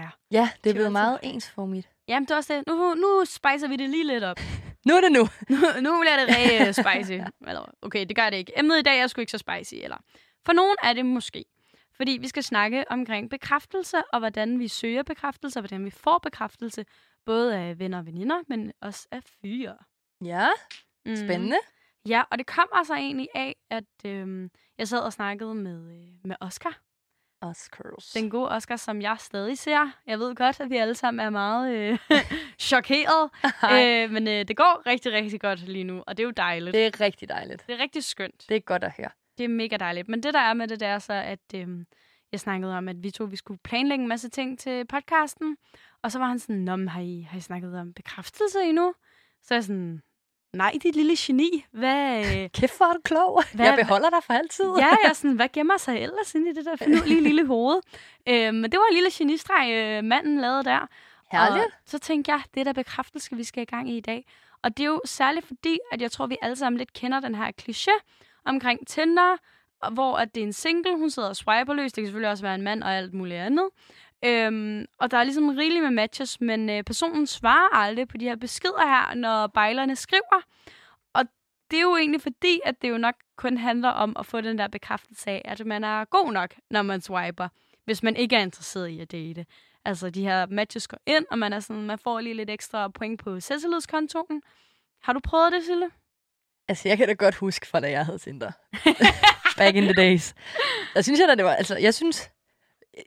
plejer. Ja, det er blevet meget ensformigt. Jamen, det er også det. Nu, nu spicer vi det lige lidt op. Nu er det nu. Nu, nu bliver det rigtig spicy. Eller, okay, det gør det ikke. Emnet i dag er sgu ikke så spicy. Eller. For nogen er det måske. Fordi vi skal snakke omkring bekræftelse, og hvordan vi søger bekræftelse, og hvordan vi får bekræftelse. Både af venner og veninder, men også af fyre. Ja, Mm. spændende. Ja, og det kom altså egentlig af, at øhm, jeg sad og snakkede med, øh, med Oscar. Oscars. Den gode Oscar, som jeg stadig ser. Jeg ved godt, at vi alle sammen er meget øh, chokeret. øh, men øh, det går rigtig, rigtig godt lige nu, og det er jo dejligt. Det, er rigtig dejligt. det er rigtig skønt. Det er godt at høre. Det er mega dejligt. Men det, der er med det, det er så, at øh, jeg snakkede om, at vi to vi skulle planlægge en masse ting til podcasten. Og så var han sådan, Nå, har, I, har I snakket om bekræftelse endnu? Så er jeg sådan, nej, dit lille geni. Hvad, øh, Kæft, hvor er du klog. Hvad- jeg beholder dig for altid. ja, jeg er sådan, hvad gemmer sig ellers inde i det der finurlige lille hoved? Øh, men det var en lille genistreg, øh, manden lavede der. Herligt. Og så tænkte jeg, det er der bekræftelse, vi skal i gang i i dag. Og det er jo særligt fordi, at jeg tror, vi alle sammen lidt kender den her kliché omkring Tinder, hvor at det er en single, hun sidder og swiper løs. Det kan selvfølgelig også være en mand og alt muligt andet. Øhm, og der er ligesom rigeligt med matches, men øh, personen svarer aldrig på de her beskeder her, når bejlerne skriver. Og det er jo egentlig fordi, at det jo nok kun handler om at få den der bekræftelse af, at man er god nok, når man swiper, hvis man ikke er interesseret i at date. Altså, de her matches går ind, og man, er sådan, man får lige lidt ekstra point på selvtillidskontoen. Har du prøvet det, Sille? Altså, jeg kan da godt huske fra, da jeg havde Tinder. Back in the days. Jeg synes, jeg, da, det var... Altså, jeg synes...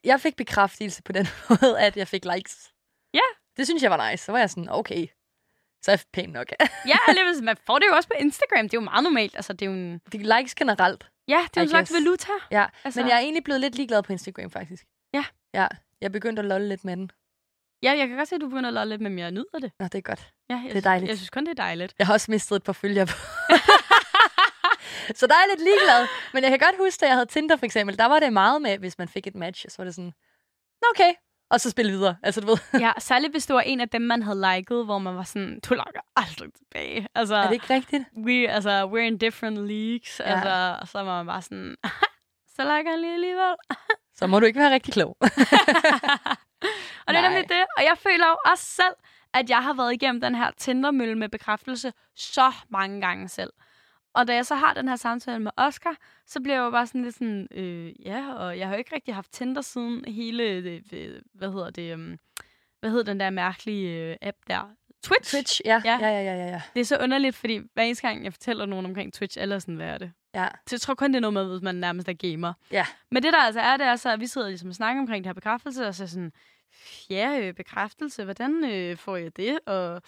Jeg fik bekræftelse på den måde, at jeg fik likes. Ja. Det synes jeg var nice. Så var jeg sådan, okay. Så er jeg pæn nok. Ja, alligevel, man får det jo også på Instagram. Det er jo meget normalt. Altså, det er jo en, Det likes generelt. ja, det er jo en slags valuta. Ja, Altså, men jeg er egentlig blevet lidt ligeglad på Instagram, faktisk. Ja. Ja, jeg begyndte at lolle lidt med den. ja, jeg kan godt se, at du begynder at lade lidt, men jeg nyder det. Nå, det er godt. Ja, jeg Det er synes- dejligt. Jeg synes kun, det er dejligt. Jeg har også mistet et par følger på. så der er jeg lidt ligeglad. Men jeg kan godt huske, da jeg havde Tinder for eksempel, der var det meget med, hvis man fik et match, så var det sådan, "Nå, okay. Og så spille videre. Altså, du ved. Ja, særligt hvis det var en af dem, man havde liket, hvor man var sådan, du logger aldrig tilbage. Altså, Er det ikke rigtigt? we, altså, we're in different leagues. Ja. Altså, og så var man bare sådan, så liker han lige alligevel. Så må du ikke være rigtig klog. og det er nemlig det. Og jeg føler jo også selv, at jeg har været igennem den her Tinder-mølle med bekræftelse så mange gange selv. Og da jeg så har den her samtale med Oscar, så bliver jeg jo bare sådan lidt sådan, øh, ja, og jeg har jo ikke rigtig haft Tinder siden hele, øh, øh, hvad hedder det, um, hvad hedder den der mærkelige øh, app der? Twitch. Twitch, ja. Ja. Ja, ja, ja, ja. ja. Det er så underligt, fordi hver eneste gang, jeg fortæller nogen omkring Twitch, eller sådan, hvad er det? ja. Så jeg tror kun, det er noget med, hvis man nærmest er gamer. Ja. Men det der altså er, det er så, at vi sidder ligesom og snakker omkring det her bekræftelse, og så sådan, ja, øh, bekræftelse, hvordan øh, får jeg det? Og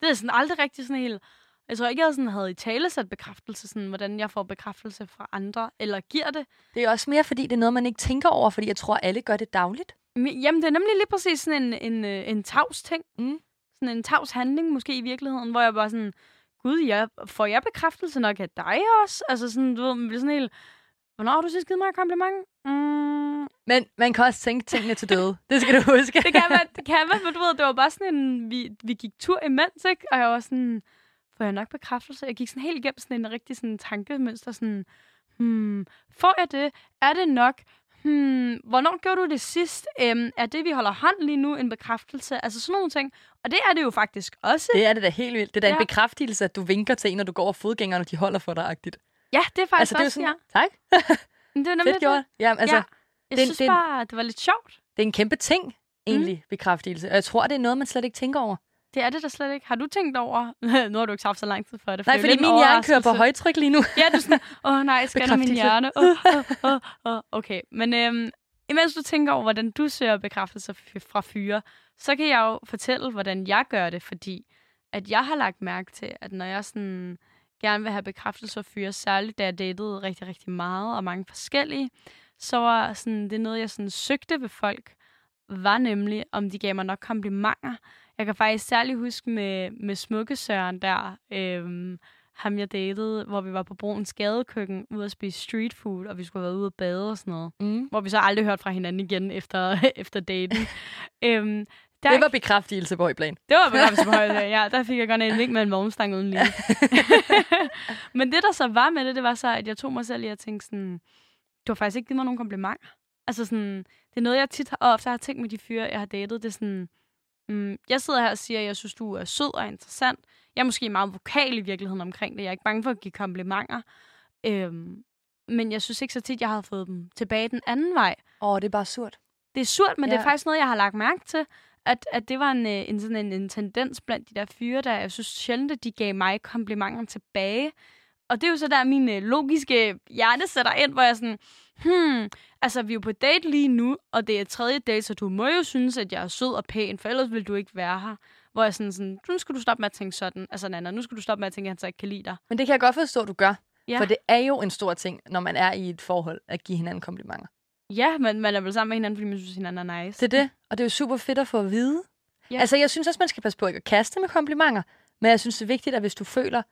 det er sådan aldrig rigtig sådan helt... Jeg tror ikke, jeg sådan havde i tale sat bekræftelse, sådan, hvordan jeg får bekræftelse fra andre, eller giver det. Det er også mere, fordi det er noget, man ikke tænker over, fordi jeg tror, alle gør det dagligt. Men, Jamen, det er nemlig lige præcis sådan en, en, øh, en tavs ting. Mm. Sådan en tavs handling måske i virkeligheden, hvor jeg bare sådan, gud, jeg, får jeg bekræftelse nok af dig også? Altså sådan, du ved, man bliver sådan helt, hvornår har du sidst givet mig et kompliment? Mm, Men man kan også tænke tingene til døde. Det skal du huske. det kan man, det kan man, men du ved, det var bare sådan en, vi, vi gik tur imens, ikke? Og jeg var sådan, får jeg nok bekræftelse? Jeg gik sådan helt igennem sådan en rigtig sådan tankemønster, sådan, hmm, får jeg det? Er det nok? Hmm, hvornår gjorde du det sidst? Øhm, er det, vi holder hånd lige nu, en bekræftelse? Altså sådan nogle ting. Og det er det jo faktisk også. Det er det da helt vildt. Det er da Ja. en bekræftelse, at du vinker til en, når du går over fodgængerne, og de holder for dig-agtigt. Ja, det er faktisk Altså, det er også, sådan, ja. tak. Men det var nemlig Fedt gjort. Ja, altså, Ja. Jeg det- synes det- bare, det var lidt sjovt. det er en kæmpe ting, egentlig, mm. bekræftelse. Og jeg tror, det er noget, man slet ikke tænker over. Det er det da slet ikke. Har du tænkt over... nu har du ikke haft så lang tid for det. Nej, det er jo fordi min hjerne kører på højtryk lige nu. Ja, du sådan, åh oh, nej, scanner min hjerne. Oh, oh, oh, oh. Okay, men øhm, imens du tænker over, hvordan du søger bekræftelse fra fyre, så kan jeg jo fortælle, hvordan jeg gør det, fordi at jeg har lagt mærke til, at når jeg sådan gerne vil have bekræftelse fra fyre, særligt da jeg datede rigtig, rigtig meget og mange forskellige, så var sådan, det noget, jeg sådan søgte ved folk, var nemlig, om de gav mig nok komplimenter. Jeg kan faktisk særligt huske med, med smukke Søren der, øhm, ham jeg datede, hvor vi var på Bruns Gadekøkken ude at spise street food, og vi skulle have været ude at bade og sådan noget. Mm. Hvor vi så aldrig hørte fra hinanden igen efter, efter daten. øhm, der, Det var bekræftelse på højplan. det var bekræftelse på højde. Ja, der fik jeg godt en vink med en vognstang uden lige. Men det, der så var med det, det var så, at jeg tog mig selv i at tænke sådan, du har faktisk ikke givet mig nogen komplimenter. Altså sådan, det er noget, jeg tit har, og ofte har tænkt med de fyre, jeg har datet. Det er sådan, mm, jeg sidder her og siger, at jeg synes, du er sød og interessant. Jeg er måske meget vokal i virkeligheden omkring det. Jeg er ikke bange for at give komplimenter. Øhm, men jeg synes ikke så tit, jeg har fået dem tilbage den anden vej. Åh, det er bare surt. Det er surt, men ja. det er faktisk noget, jeg har lagt mærke til. At, at det var en, øh, en, sådan en, en tendens blandt de der fyre, der jeg synes sjældent, at de gav mig komplimenter tilbage. Og det er jo så der, min øh, logiske hjerte sætter ind, hvor jeg sådan, hmm, altså vi er jo på date lige nu, og det er tredje date, så du må jo synes, at jeg er sød og pæn, for ellers vil du ikke være her. Hvor jeg sådan, sådan nu skal du stoppe med at tænke sådan, altså Nana, nu skal du stoppe med at tænke, at han så ikke kan lide dig. Men det kan jeg godt forstå, at du gør. Ja. For det er jo en stor ting, når man er i et forhold, at give hinanden komplimenter. Ja, men man er vel sammen med hinanden, fordi man synes, hinanden er nice. Det er det, og det er jo super fedt at få at vide. Ja. Altså, jeg synes også, man skal passe på ikke at kaste med komplimenter, men jeg synes, det er vigtigt, at hvis du føler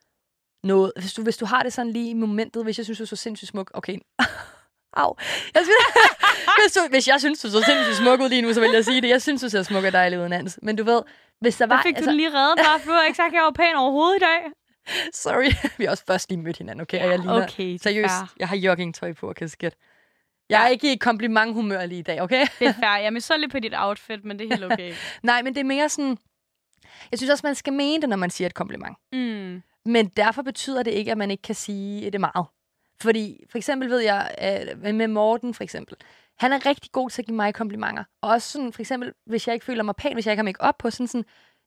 noget, hvis du, hvis du har det sådan lige i momentet, hvis jeg synes, du er så sindssygt smuk, okay, au. Jeg synes, hvis, du, hvis jeg synes, du så sindssygt smuk ud lige nu, så vil jeg sige det. Jeg synes, du ser smuk og dejlig ud, Nans. Men du ved, hvis der Der var... fik altså... du den lige reddet bare, har ikke sagt, jeg var pæn overhovedet i dag. Sorry, vi har også først lige mødt hinanden, okay? Og jeg ligner, okay, er seriøst, fair. jeg har joggingtøj på og kasket. Jeg er ikke i komplimenthumør lige i dag, okay? Det er fair. Jeg er misundelig på dit outfit, men det er helt okay. Nej, men det er mere sådan... Jeg synes også, man skal mene det, når man siger et kompliment. Mm. Men derfor betyder det ikke, at man ikke kan sige det meget. Fordi for eksempel ved jeg, øh, med Morten for eksempel, han er rigtig god til at give mig komplimenter. Og også sådan, for eksempel, hvis jeg ikke føler mig pæn, hvis jeg ikke har make op på, sådan sådan,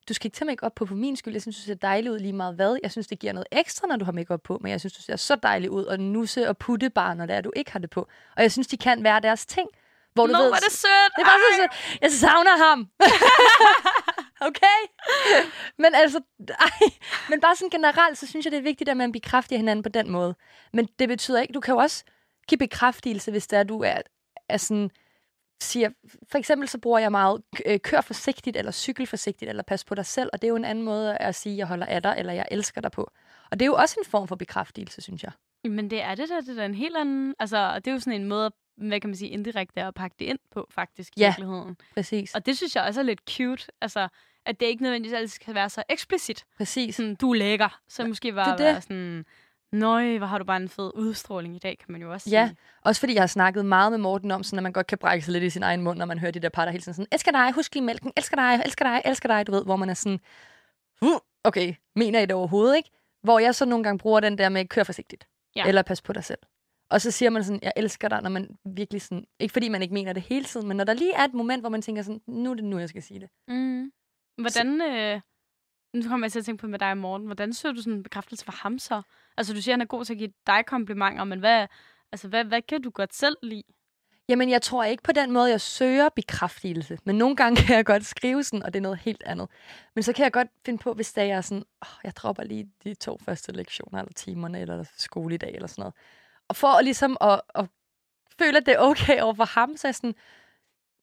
du skal ikke tage make op på for min skyld. Jeg synes, du ser dejlig ud lige meget hvad. Jeg synes, det giver noget ekstra, når du har make op på, men jeg synes, du ser så dejlig ud, og nusse og putte bare, når det er, du ikke har det på. Og jeg synes, de kan være deres ting. Hvor du Nå, ved, er det sødt. det bare så sødt. Jeg savner ham. okay? Men altså, ej, men bare sådan generelt, så synes jeg, det er vigtigt, at man bekræfter hinanden på den måde. Men det betyder ikke, du kan jo også give bekræftelse, hvis det er, du er, er sådan, siger, for eksempel så bruger jeg meget, øh, kør forsigtigt, eller cykel forsigtigt, eller pas på dig selv, og det er jo en anden måde at sige, jeg holder af dig, eller jeg elsker dig på. Og det er jo også en form for bekræftelse, synes jeg. Men det er det der, det er en helt anden... Altså, det er jo sådan en måde, hvad kan man sige, indirekte at pakke det ind på, faktisk, i Ja. virkeligheden. Præcis. Og det synes jeg også er lidt cute. Altså, at det ikke nødvendigvis altid skal være så eksplicit. Præcis. Sådan, du er lækker. Så måske bare det det. være sådan... Nøj, hvor har du bare en fed udstråling i dag, kan man jo også Ja, sige. også fordi jeg har snakket meget med Morten om, sådan, at man godt kan brække sig lidt i sin egen mund, når man hører de der par, der hele tiden sådan, elsker dig, husk lige mælken, elsker dig, elsker dig, elsker dig, du ved, hvor man er sådan, uh, okay, mener I det overhovedet, ikke? Hvor jeg så nogle gange bruger den der med, kør forsigtigt, Ja. eller pas på dig selv. Og så siger man sådan, jeg elsker dig, når man virkelig sådan, ikke fordi man ikke mener det hele tiden, men når der lige er et moment, hvor man tænker sådan, nu er det nu, jeg skal sige det. Mm. Hvordan... Øh, nu kommer jeg til at tænke på med dig og Morten. Hvordan søger du sådan en bekræftelse for ham så? Altså, du siger, han er god til at give dig komplimenter, men hvad, altså, hvad, hvad kan du godt selv lide? Jamen, jeg tror ikke på den måde, jeg søger bekræftelse. Men nogle gange kan jeg godt skrive sådan, og det er noget helt andet. Men så kan jeg godt finde på, hvis det er jeg sådan, oh, jeg dropper lige de to første lektioner, eller timerne, eller skoledag, eller sådan noget. For at ligesom at, at føle, at det er okay over for ham, så er jeg sådan,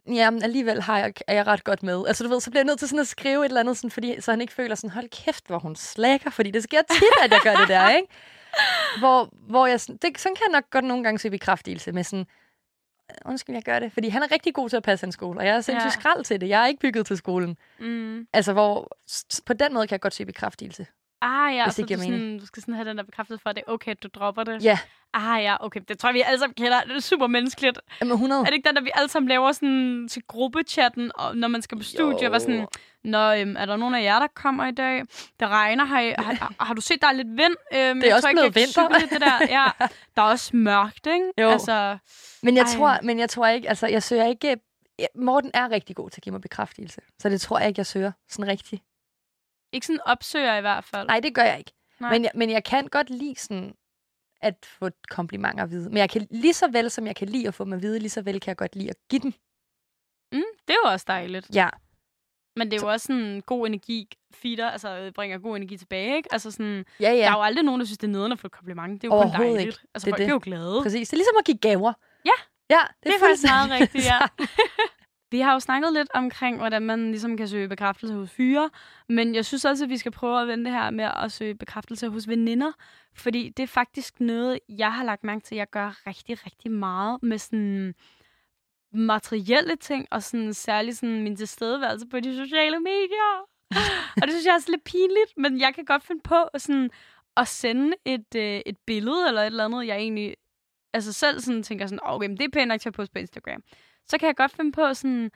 jamen alligevel har jeg, er jeg ret godt med. Altså du ved, så bliver jeg nødt til sådan at skrive et eller andet, sådan, fordi, så han ikke føler sådan, hold kæft, hvor hun slækker, fordi det sker tit, at jeg gør det der, ikke? Hvor, hvor jeg sådan, det, sådan kan jeg nok godt nogle gange søge bekræftelse med sådan, undskyld, jeg gør det. Fordi han er rigtig god til at passe hans skole, og jeg er sindssygt Ja. skrald til det. Jeg er ikke bygget til skolen. Mm. Altså, hvor på den måde kan jeg godt søge bekræftelse. Ah ja, Hvis så det du, mening. sådan, du skal sådan have den der bekræftelse for, at det er okay, at du dropper det. Ja, Ah ja, okay. Det tror jeg, vi alle sammen kender. Det er super menneskeligt. jamen 100. Er det ikke den, der vi alle sammen laver sådan til gruppechatten, og når man skal på studie, var sådan, Nå, øhm, er der nogen af jer, der kommer i dag? Det regner. Har, I, har, har du set, der er lidt vind? Øhm, Det er jeg også tror ikke, blevet vinter. det der. Ja, der er også mørkt, ikke? Jo. Altså, Men jeg, Ej. tror, men jeg tror ikke, altså jeg søger ikke... Morten er rigtig god til at give mig bekræftelse. Så det tror jeg ikke, jeg søger sådan rigtigt. Ikke sådan opsøger i hvert fald. Nej, det gør jeg ikke. Nej. Men jeg, men jeg kan godt lide sådan at få komplimenter at vide. Men jeg kan lige så vel, som jeg kan lide at få dem at vide, lige så vel kan jeg godt lide at give dem. Mm, det er jo også dejligt. Ja, Men det er jo også sådan god energi feeder, altså øh, bringer god energi tilbage, ikke? Altså sådan, ja, ja. der er jo aldrig nogen, der synes, det er nederen at få et kompliment. Det er jo kun dejligt. ikke. Altså, Det folk det. er jo glade. Præcis. Det er ligesom at give gaver. Ja. Ja, det, Det er faktisk meget rigtigt, ja. Vi har jo snakket lidt omkring, hvordan man ligesom kan søge bekræftelse hos fyre, men jeg synes også, at vi skal prøve at vende det her med at søge bekræftelse hos veninder, fordi det er faktisk noget, jeg har lagt mærke til, at jeg gør rigtig, rigtig meget med sådan materielle ting, og sådan særligt sådan min tilstedeværelse på de sociale medier. og det synes jeg er også lidt pinligt, men jeg kan godt finde på sådan at sende et, øh, et billede eller et eller andet, jeg egentlig altså selv sådan tænker sådan, okay, men det er pænt nok til at poste på Instagram, så kan jeg godt finde på sådan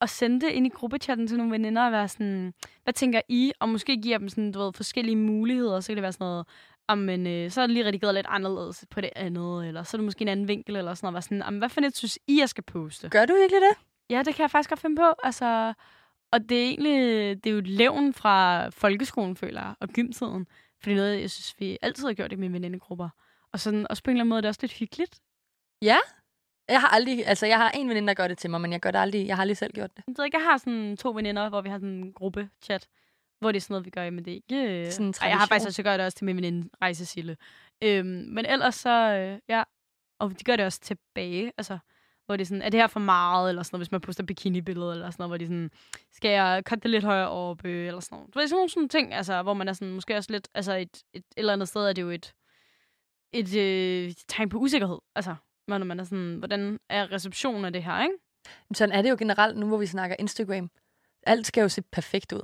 at sende det ind i gruppechatten til nogle veninder og være sådan, hvad tænker I? Og måske giver dem sådan, du ved, forskellige muligheder, så kan det være sådan noget, om men, øh, så er det lige redigeret lidt anderledes på det andet, eller så er det måske en anden vinkel, eller sådan noget. Var sådan, om, hvad for net synes I, jeg skal poste? Gør du virkelig det? Ja, det kan jeg faktisk godt finde på. Altså, og det er egentlig det er jo levn fra folkeskolen, føler jeg, og gymtiden. For det er noget, jeg synes, vi altid har gjort det med venindegrupper. Og sådan, også på en eller anden måde, det er også lidt hyggeligt. Ja. Jeg har aldrig, altså jeg har en veninde, der gør det til mig, men jeg gør det aldrig, jeg har aldrig selv gjort det. Jeg, ved ikke, jeg har sådan to veninder, hvor vi har sådan en gruppe-chat, hvor det er sådan noget, vi gør, men det er ikke... øh, Sådan en Ej, jeg har faktisk også gør det også til min veninde Rejse Sille. Øhm, men ellers så, øh, ja, og de gør det også tilbage, altså, hvor det er sådan, er det her for meget, eller sådan noget, hvis man poster bikini-billeder, eller sådan noget, hvor de sådan, skal jeg cutte det lidt højere op, øh, eller sådan noget. Du ved, sådan nogle sådan ting, altså, hvor man er sådan, måske også lidt, altså, et, et, et eller andet sted er det jo et, et øh, tegn på usikkerhed, altså, når man er sådan, hvordan er receptionen af det her, ikke? Sådan er det jo generelt nu, hvor vi snakker Instagram. Alt skal jo se perfekt ud.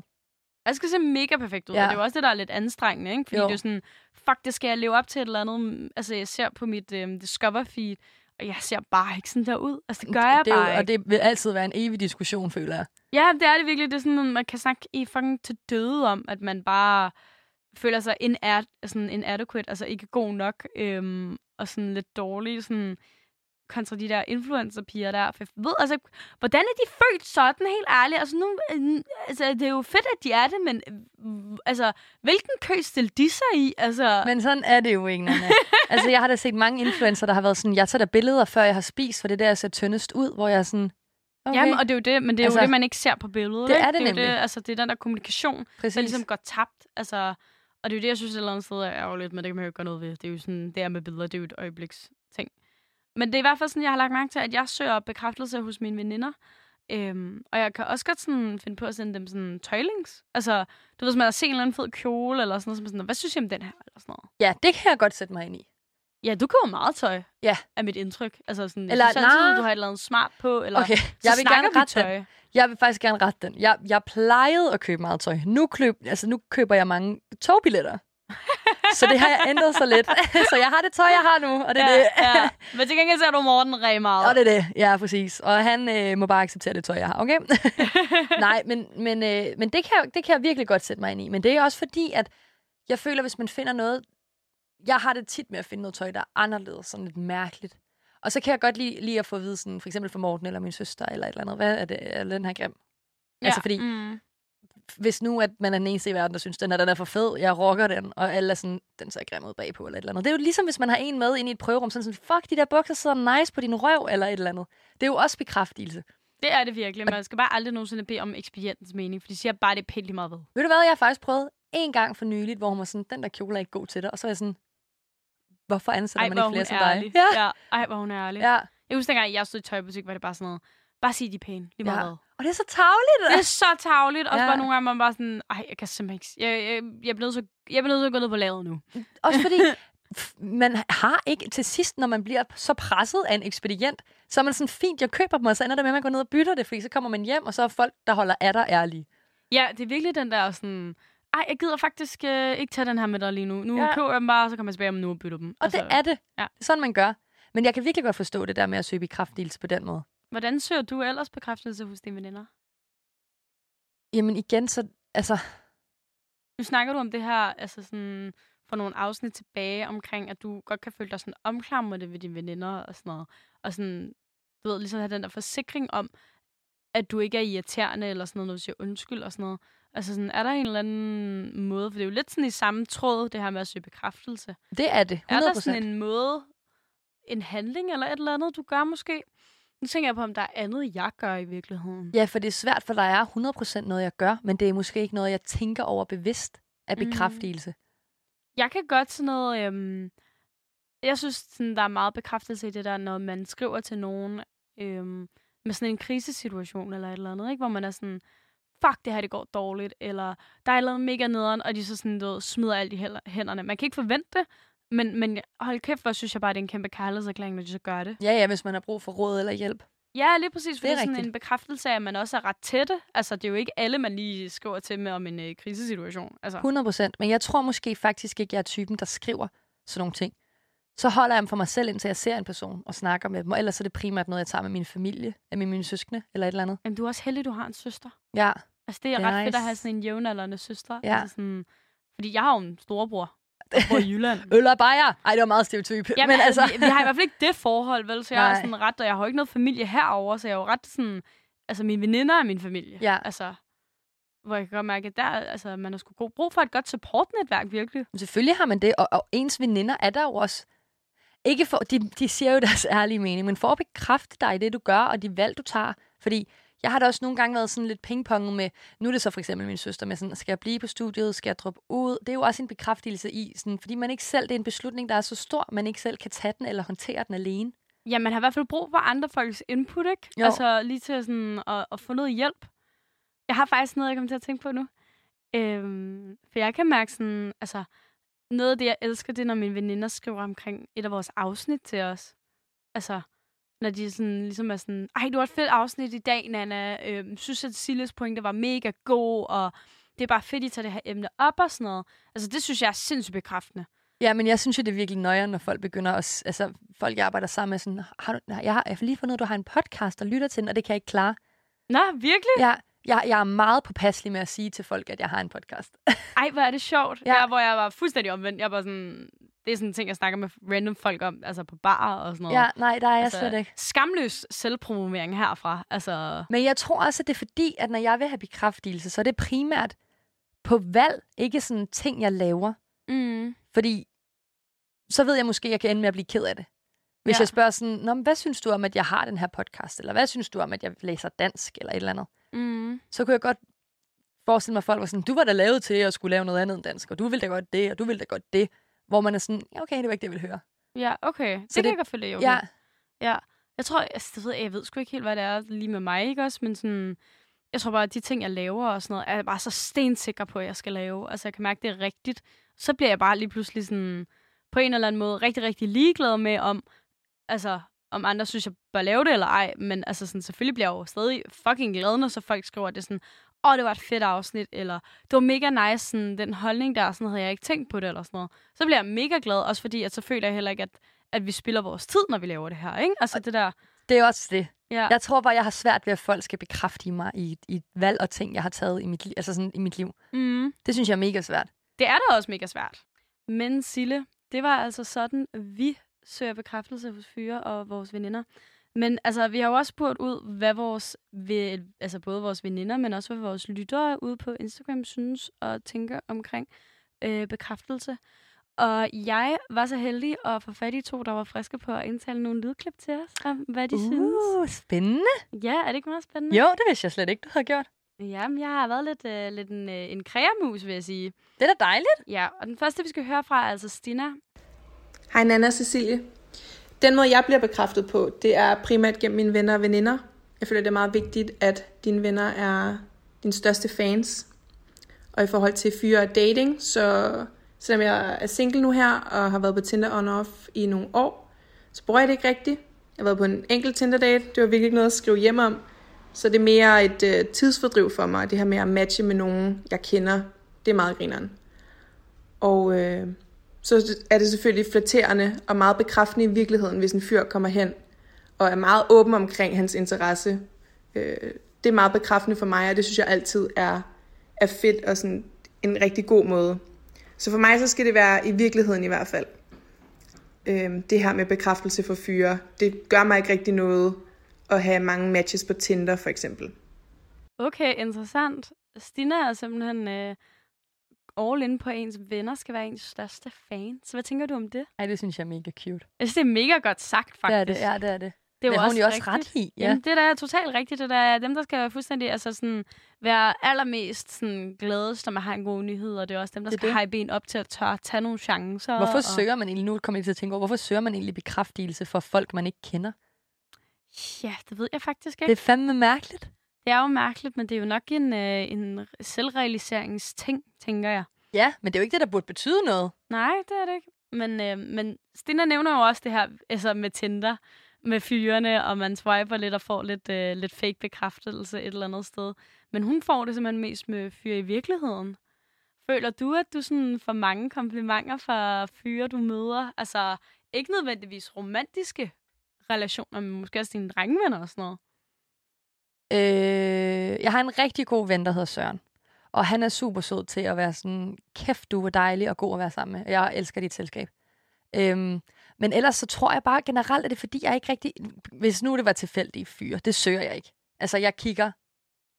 Jeg skal se mega perfekt ud, ja. Og det er jo også det, der er lidt anstrengende, ikke? Fordi Jo. det er sådan, fuck, det skal jeg leve op til et eller andet. Altså, jeg ser på mit øhm, Discover feed, og jeg ser bare ikke sådan der ud. Altså, det gør jeg det bare jo, ikke. Og det vil altid være en evig diskussion, føler jeg. Ja, det er det virkelig. Det er sådan, man kan snakke i fucking til døde om, at man bare føler sig inad, sådan inadequate, altså ikke god nok, øhm, og sådan lidt dårlig, sådan kontra de der influencer-piger der. For jeg ved, altså, hvordan er de født sådan, helt ærligt? Altså, nu, øh, altså, det er jo fedt, at de er det, men øh, altså, hvilken kø stiller de sig i? Altså, Men sådan er det jo ikke, altså, jeg har da set mange influencer, der har været sådan, jeg tager da billeder, før jeg har spist, for det er der, jeg ser tyndest ud, hvor jeg er sådan, okay, Jamen, og det er jo det, men det er altså, jo det, man ikke ser på billedet. det ikke? er det det, er nemlig. det, altså, det er den der kommunikation, præcis. der ligesom går tabt. Altså, og det er jo det, jeg synes et eller andet sted er ærgerligt, men det kan man jo ikke gøre noget ved. Det er jo sådan, det er med billeder, det er jo et øjebliks ting. Men det er i hvert fald sådan, jeg har lagt mærke til, at jeg søger bekræftelse hos mine veninder. Øhm, og jeg kan også godt sådan finde på at sende dem sådan tøjlings. Altså, du ved, hvis man har set en eller anden fed kjole, eller sådan noget, som er sådan, hvad synes I om den her? Eller sådan noget. Ja, det kan jeg godt sætte mig ind i. Ja, du køber meget tøj. Ja. Af mit indtryk. Altså sådan, Eller, jeg synes altid, du har et eller andet smart på, eller Okay, så jeg vil snakker gerne vi rette den. Jeg vil faktisk gerne rette den. Jeg, jeg plejede at købe meget tøj. Nu, køb, altså, nu køber jeg mange togbilletter. så det har jeg ændret så lidt. så jeg har det tøj, jeg har nu, og det er ja, det. ja. Men til gengæld ser du Morten rigtig meget. Og det er det, ja, præcis. Og han øh, må bare acceptere det tøj, jeg har, okay? Nej, men, men, øh, men det, kan det kan jeg virkelig godt sætte mig ind i. Men det er også fordi, at jeg føler, hvis man finder noget... Jeg har det tit med at finde noget tøj, der er anderledes, sådan lidt mærkeligt. Og så kan jeg godt lide, lide at få at vide, sådan, for eksempel fra Morten eller min søster, eller et eller andet, hvad er det, er den her grim? ja. Altså, fordi Mm. hvis nu, at man er den eneste i verden, der synes, den er, den er for fed, jeg rocker den, og alle er sådan, den ser grim ud bagpå, eller et eller andet. Det er jo ligesom, hvis man har en med ind i et prøverum, sådan sådan, fuck, de der bukser sidder nice på din røv, eller et eller andet. Det er jo også bekræftelse. Det er det virkelig. Man skal bare aldrig nogensinde bede om ekspedientens mening, for de siger bare, det er pænt lige meget ved. Ved du hvad, jeg har faktisk prøvet en gang for nyligt, hvor hun var sådan, den der kjole er ikke god til dig. Og så er jeg sådan, hvorfor ansætter Ej, man ikke flere som dig? ærlig. Ja. ja. Ej, hvor hun er ærlig. ja. Jeg husker dengang, jeg stod i tøjbutik, var det bare sådan noget, bare sig, de pæne, lige meget Ja. Og det er så tavligt. Det er så tavligt. Også Ja. bare nogle gange, man bare sådan, ej, jeg kan simpelthen ikke, jeg, jeg, jeg, bliver nødt til, jeg bliver nødt til at gå ned på lavet nu. Også fordi, man har ikke til sidst, når man bliver så presset af en ekspedient, så er man sådan, fint, jeg køber dem, og så ender det med, at man går ned og bytter det, fordi så kommer man hjem, og så er folk, der holder af dig, ærlige. Ja, det er virkelig den der sådan, ej, jeg gider faktisk øh, ikke tage den her med dig lige nu. Nu Ja. ja. køber jeg dem bare, og så kommer jeg tilbage om nu og bytter dem. Og det er det. ja. Det er sådan, man gør. Men jeg kan virkelig godt forstå det der med at søge bekræftelse på den måde. Hvordan søger du ellers bekræftelse hos dine veninder? Jamen igen, så... Altså, Nu snakker du om det her, altså sådan for nogle afsnit tilbage omkring, at du godt kan føle dig sådan omklamret det ved dine veninder og sådan noget. Og sådan, du ved, ligesom have den der forsikring om, at du ikke er irriterende eller sådan noget, når du siger undskyld og sådan noget. Altså sådan, er der en eller anden måde, for det er jo lidt sådan i samme tråd, det her med at søge bekræftelse. det er det. 100%. Er der sådan en måde, en handling eller et eller andet, du gør måske? Nu tænker jeg på, om der er andet, jeg gør i virkeligheden. Ja, for det er svært, for der er 100% noget, jeg gør, men det er måske ikke noget, jeg tænker over bevidst af Mm. bekræftelse. Jeg kan godt sådan noget... Øhm, jeg synes, sådan, der er meget bekræftelse i det der, når man skriver til nogen øhm, med sådan en krisesituation eller et eller andet, ikke? hvor man er sådan, fuck, det her det går dårligt, eller der er et eller andet mega nederen, og de så sådan, du ved, smider alt i hænderne. Man kan ikke forvente det, men, men hold kæft, hvor synes jeg bare, det er en kæmpe kærlighedserklæring, når de så gør det. Ja, ja, hvis man har brug for råd eller hjælp. Ja, lige præcis, for Det er sådan rigtigt. en bekræftelse af, at man også er ret tætte. Altså, det er jo ikke alle, man lige skriver til med om en øh, krisesituation. Altså, 100%. Men jeg tror måske faktisk ikke, jeg er typen, der skriver sådan nogle ting. så holder jeg dem for mig selv, indtil jeg ser en person og snakker med dem. Og ellers er det primært noget, jeg tager med min familie, med mine søskende eller et eller andet. Jamen, du er også heldig, du har en søster. Ja, Altså, det er, Det er ret fedt at nice. have sådan en jævnaldrende søster. Ja. Altså sådan, fordi jeg har jo en storebror, der bor i Jylland. øl og bajer. Ej, det var meget stereotyp. Jamen, Men altså, vi, vi, har i hvert fald ikke det forhold, vel? Så jeg er Nej. sådan ret, og jeg har jo ikke noget familie herover, så jeg er jo ret sådan... Altså, mine veninder er min familie. Ja. Altså, hvor jeg kan godt mærke, at der, altså, man har sgu god brug for et godt supportnetværk, virkelig. selvfølgelig har man det, og, og ens veninder er der jo også. Ikke for, de, de siger jo deres ærlige mening, men for at bekræfte dig i det, du gør, og de valg, du tager. Fordi jeg har da også nogle gange været sådan lidt pingponget med, nu er det så for eksempel min søster med sådan, skal jeg blive på studiet, skal jeg droppe ud? Det er jo også en bekræftelse i, sådan, fordi man ikke selv, det er en beslutning, der er så stor, man ikke selv kan tage den eller håndtere den alene. Ja, man har i hvert fald brug for andre folks input, ikke? Jo. Altså, lige til sådan at, at få noget hjælp. Jeg har faktisk noget, jeg kommer til at tænke på nu. Øhm, for jeg kan mærke sådan, altså, noget af det, jeg elsker, det er, når mine veninder skriver omkring et af vores afsnit til os. Altså, når de sådan, ligesom er sådan, ej, du har et fedt afsnit i dag, Nana. Øhm, synes, at Siljes pointe var mega god, og det er bare fedt, I tager det her emne op og sådan noget. Altså, det synes jeg er sindssygt bekræftende. Ja, men jeg synes jo, det er virkelig nøjere, når folk begynder at... Altså, folk jeg arbejder sammen med sådan, har du, jeg, har, jeg har lige fundet ud at du har en podcast og lytter til den, og det kan jeg ikke klare. Nå, virkelig? Jeg, jeg, jeg er meget påpasselig med at sige til folk, at jeg har en podcast. Ej, hvor er det sjovt. Ja. Ja. Der, hvor jeg var fuldstændig omvendt. Jeg var sådan, det er sådan en ting, jeg snakker med random folk om, altså på bar og sådan noget. ja, nej, der er jeg altså, slet ikke. Skamløs selvpromovering herfra. Altså, Men jeg tror også, at det er fordi, at når jeg vil have bekræftelse, så er det primært på valg, ikke sådan ting, jeg laver. mm, Fordi så ved jeg måske, at jeg kan ende med at blive ked af det. Hvis Ja. ja. jeg spørger sådan, Nå, men hvad synes du om, at jeg har den her podcast? Eller hvad synes du om, at jeg læser dansk? Eller et eller andet. mm, Så kunne jeg godt forestille mig, at folk var sådan, du var da lavet til at skulle lave noget andet end dansk, og du ville da godt det, og du ville da godt det. Hvor man er sådan, ja, okay, det var ikke det, jeg ville høre. ja, okay. Det, Så kan det- jeg godt følge, okay. Ja, ja. Jeg tror, altså, det ved jeg, jeg ved sgu ikke helt, hvad det er lige med mig, ikke også? Men sådan, jeg tror bare, at de ting, jeg laver og sådan noget, er jeg bare så stensikker på, at jeg skal lave. Altså, jeg kan mærke, det er rigtigt. Så bliver jeg bare lige pludselig sådan, på en eller anden måde, rigtig, rigtig ligeglad med, om, altså, om andre synes, jeg bør lave det eller ej. Men altså, sådan, selvfølgelig bliver jeg jo stadig fucking glad, når så folk skriver, at det er sådan, åh, oh, det var et fedt afsnit, eller det var mega nice, sådan, den holdning der, sådan havde jeg ikke tænkt på det, eller sådan noget. Så bliver jeg mega glad, også fordi, at så føler jeg heller ikke, at, at vi spilder vores tid, når vi laver det her, ikke? Altså, det der, det er også det. ja. Jeg tror bare, jeg har svært ved, at folk skal bekræfte mig i, i valg og ting, jeg har taget i mit, li- altså sådan, i mit liv. Mm. Det synes jeg er mega svært. Det er da også mega svært. Men Sille, det var altså sådan, vi søger bekræftelse hos fyre og vores veninder. Men altså, vi har jo også spurgt ud, hvad vores, altså både vores veninder, men også hvad vores lyttere ude på Instagram synes og tænker omkring øh, bekræftelse. Og jeg var så heldig at få fat i to, der var friske på at indtale nogle lydklip til os, om hvad de synes. Uh, spændende. Ja, er det ikke meget spændende? Jo, det vidste jeg slet ikke, du havde gjort. Jamen, jeg har været lidt, øh, lidt en, øh, en kreamus, vil jeg sige. Det er da dejligt. Ja, og den første, vi skal høre fra, er altså Stina. Hej Nana og Cecilie. Den måde, jeg bliver bekræftet på, det er primært gennem mine venner og veninder. Jeg føler, det er meget vigtigt, at dine venner er dine største fans. Og i forhold til fyre og dating, så selvom jeg er single nu her, og har været på Tinder on-off i nogle år, så bruger jeg det ikke rigtigt. Jeg har været på en enkelt Tinder-date. Det var virkelig ikke noget at skrive hjem om. Så det er mere et øh, tidsfordriv for mig, det her med at matche med nogen, jeg kender. Det er meget grineren. Og øh, så er det selvfølgelig flatterende og meget bekræftende i virkeligheden, hvis en fyr kommer hen og er meget åben omkring hans interesse. Øh, det er meget bekræftende for mig, og det synes jeg altid er, er fedt og sådan en rigtig god måde. Så for mig så skal det være i virkeligheden i hvert fald. Øh, det her med bekræftelse for fyre, det gør mig ikke rigtig noget at have mange matches på Tinder for eksempel. Okay, interessant. Stina er simpelthen øh, all in på, at ens venner skal være ens største fan. Så hvad tænker du om det? Ej, det synes jeg er mega cute. Jeg synes, det er mega godt sagt, faktisk. Det er det, ja, det er det. det er det har hun jo også ret i. Ja. Jamen, det er da totalt rigtigt. Det der er dem, der skal fuldstændig altså sådan, være allermest sådan, gladest, når man har en god nyhed, og det er også dem, der Det er skal det. hype en op til at tør tage nogle chancer. Hvorfor og... søger man egentlig, nu kommer jeg til at tænke over, hvorfor søger man egentlig bekræftelse for folk, man ikke kender? Ja, det ved jeg faktisk Det ikke. er fandme mærkeligt. Det er jo mærkeligt, men det er jo nok en, øh, en selvrealiseringsting, tænker jeg. Ja, men det er jo ikke det, der burde betyde noget. Nej, det er det ikke. Men, øh, men Stina nævner jo også det her altså med Tinder, med fyrene, og man swiper lidt og får lidt, øh, lidt fake bekræftelse et eller andet sted. Men hun får det simpelthen mest med fyre i virkeligheden. Føler du, at du sådan får mange komplimenter fra fyre, du møder? Altså, ikke nødvendigvis romantiske relationer, men måske også dine drengevenner og sådan noget. Øh, jeg har en rigtig god ven, der hedder Søren. Og han er super sød til at være sådan, kæft, du er dejlig og god at være sammen med. Jeg elsker dit selskab. Øhm, men ellers så tror jeg bare generelt, at det er fordi, jeg ikke rigtig... Hvis nu det var tilfældige fyre, det søger jeg ikke. Altså, jeg kigger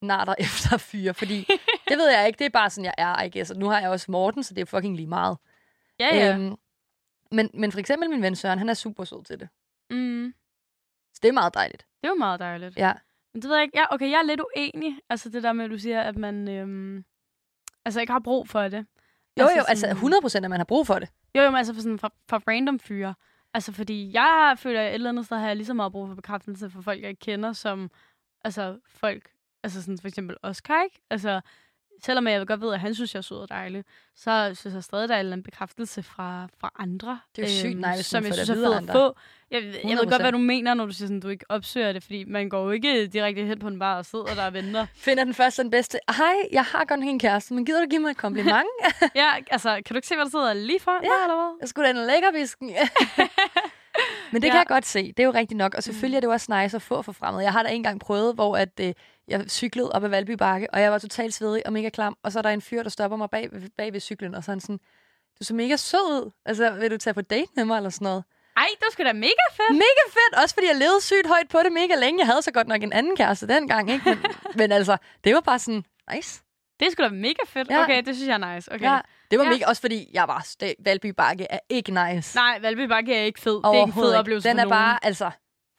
narter efter fyre, fordi det ved jeg ikke. Det er bare sådan, jeg er, ikke? Altså, nu har jeg også Morten, så det er fucking lige meget. Ja, ja. Øhm, men, men for eksempel min ven Søren, han er super sød til det. mm, Så det er meget dejligt. det var meget dejligt. Ja. Men det ved jeg ikke. Ja, okay, jeg er lidt uenig. Altså det der med, at du siger, at man øhm, altså ikke har brug for det. Jo, Altså jo, altså sådan- 100 procent, at man har brug for det. Jo, jo, men altså for, sådan, for, for random fyre. Altså fordi jeg føler, at et eller andet sted har jeg lige så meget brug for bekræftelse for folk, jeg kender, som altså folk, altså sådan for eksempel Oscar, ikke? Altså, selvom jeg godt ved, at han synes, jeg er sød og dejlig, så synes jeg stadig, der er en bekræftelse fra, fra andre. Det er jo sygt nej, hvis som jeg synes at er vide af fed at få. Jeg, jeg ved godt, 100%. hvad du mener, når du siger, sådan, du ikke opsøger det, fordi man går jo ikke direkte hen på en bar og sidder der og venter. Finder den første den bedste. Hej, jeg har godt en kæreste, men gider du give mig et kompliment? ja, altså, kan du ikke se, hvad der sidder lige for? Ja. eller hvad? Jeg skulle da en lækkerbisken. Men det Ja. kan jeg godt se. Det er jo rigtigt nok. Og selvfølgelig er det jo også nice at få for fremmed. Jeg har da engang prøvet, hvor at, øh, jeg cyklede op ad Valby Bakke, og jeg var totalt svedig og mega klam. Og så er der en fyr, der stopper mig bag, bag ved cyklen, og så er han sådan, du er så mega sød ud. Altså, vil du tage på date med mig eller sådan noget? Ej, det var sgu da mega fedt. Mega fedt, også fordi jeg levede sygt højt på det mega længe. Jeg havde så godt nok en anden kæreste dengang, ikke? Men, men altså, det var bare sådan, nice. Det er sgu da mega fedt. Ja. Okay, det synes jeg er nice. Okay. Ja, det var Ja. mega, også fordi jeg var, det, Valby Bakke er ikke nice. Nej, Valby Bakke er ikke fed. Det er ikke en fed oplevelse Den er nogen. bare, altså,